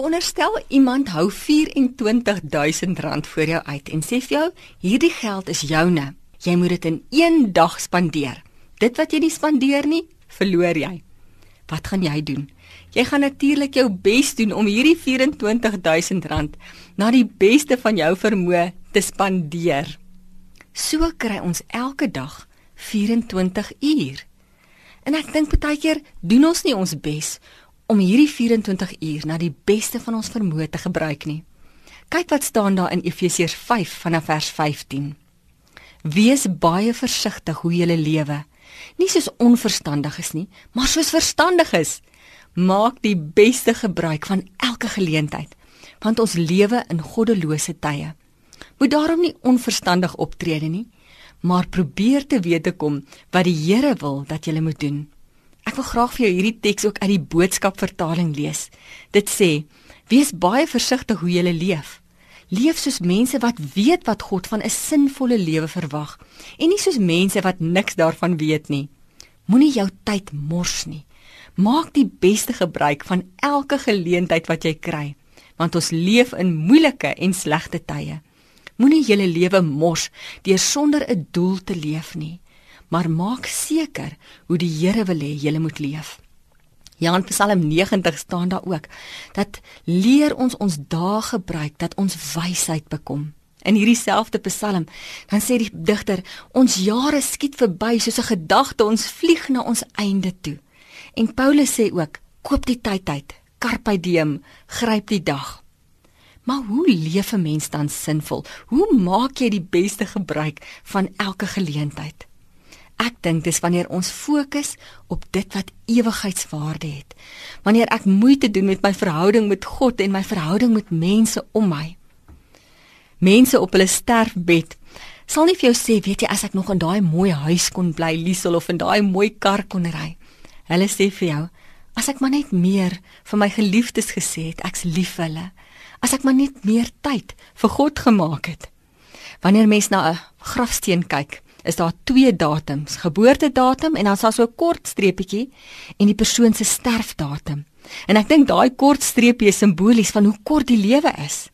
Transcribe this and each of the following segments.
Veronderstel iemand hou R24000 vir jou uit en sê vir jou, hierdie geld is joune. Jy moet dit in 1 dag spandeer. Dit wat jy nie spandeer nie, verloor jy. Wat gaan jy doen? Jy gaan natuurlik jou bes doen om hierdie R24000 na die beste van jou vermoë te spandeer. So kry ons elke dag 24 uur. En ek dink baie keer doen ons nie ons bes om hierdie 24 uur na die beste van ons vermoë te gebruik nie. Kyk wat staan daar in Efesiërs 5 vanaf vers 15. Wees baie versigtig hoe jy lewe. Nie soos onverstandiges nie, maar soos verstandiges. Maak die beste gebruik van elke geleentheid, want ons lewe in goddelose tye. Moet daarom nie onverstandig optree nie, maar probeer te weet kom wat die Here wil dat jy moet doen. Ek wil graag vir jou hierdie teks ook uit die boodskap vertaling lees. Dit sê: Wees baie versigtig hoe jy leef. Leef soos mense wat weet wat God van 'n sinvolle lewe verwag en nie soos mense wat niks daarvan weet nie. Moenie jou tyd mors nie. Maak die beste gebruik van elke geleentheid wat jy kry, want ons leef in moeilike en slegte tye. Moenie jou lewe mors deur sonder 'n doel te leef nie maar maak seker hoe die Here wil hê jy moet leef. Ja, in Psalm 90 staan daar ook dat leer ons ons dae gebruik dat ons wysheid bekom. In hierdie selfde Psalm dan sê die digter ons jare skiet verby soos 'n gedagte ons vlieg na ons einde toe. En Paulus sê ook koop die tyd uit, carpe diem, gryp die dag. Maar hoe leef 'n mens dan sinvol? Hoe maak jy die beste gebruik van elke geleentheid? Ek dink dis wanneer ons fokus op dit wat ewigheidswaarde het. Wanneer ek moeite doen met my verhouding met God en my verhouding met mense om my. Mense op hulle sterfbed sal nie vir jou sê, weet jy, as ek nog in daai mooi huis kon bly, Liesel of in daai mooi kar kon ry. Hulle sê vir jou, as ek maar net meer vir my geliefdes gesê het, ek's lief vir hulle. As ek maar net meer tyd vir God gemaak het. Wanneer mens na 'n grafsteen kyk, is daar twee datums, geboortedatum en dan is daar so 'n kort streepietjie en die persoon se sterfdatum. En ek dink daai kort streepie is simbolies van hoe kort die lewe is.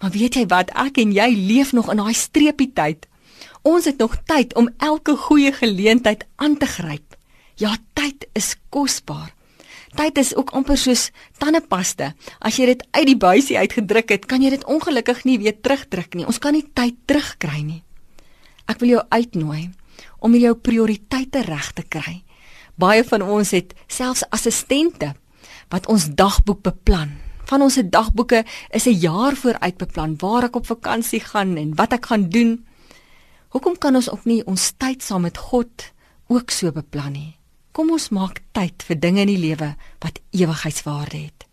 Maar weet jy wat, ek en jy leef nog in daai streepie tyd. Ons het nog tyd om elke goeie geleentheid aan te gryp. Ja, tyd is kosbaar. Tyd is ook amper soos tandepaste. As jy dit uit die buisie uitgedruk het, kan jy dit ongelukkig nie weer terugdruk nie. Ons kan nie tyd terugkry nie. Ek wil jou uitnooi om jou prioriteite reg te kry. Baie van ons het selfs assistente wat ons dagboek beplan. Van ons se dagboeke is 'n jaar vooruit beplan waar ek op vakansie gaan en wat ek gaan doen. Hoekom kan ons ook nie ons tyd saam met God ook so beplan nie? Kom ons maak tyd vir dinge in die lewe wat ewigheidswaarde het.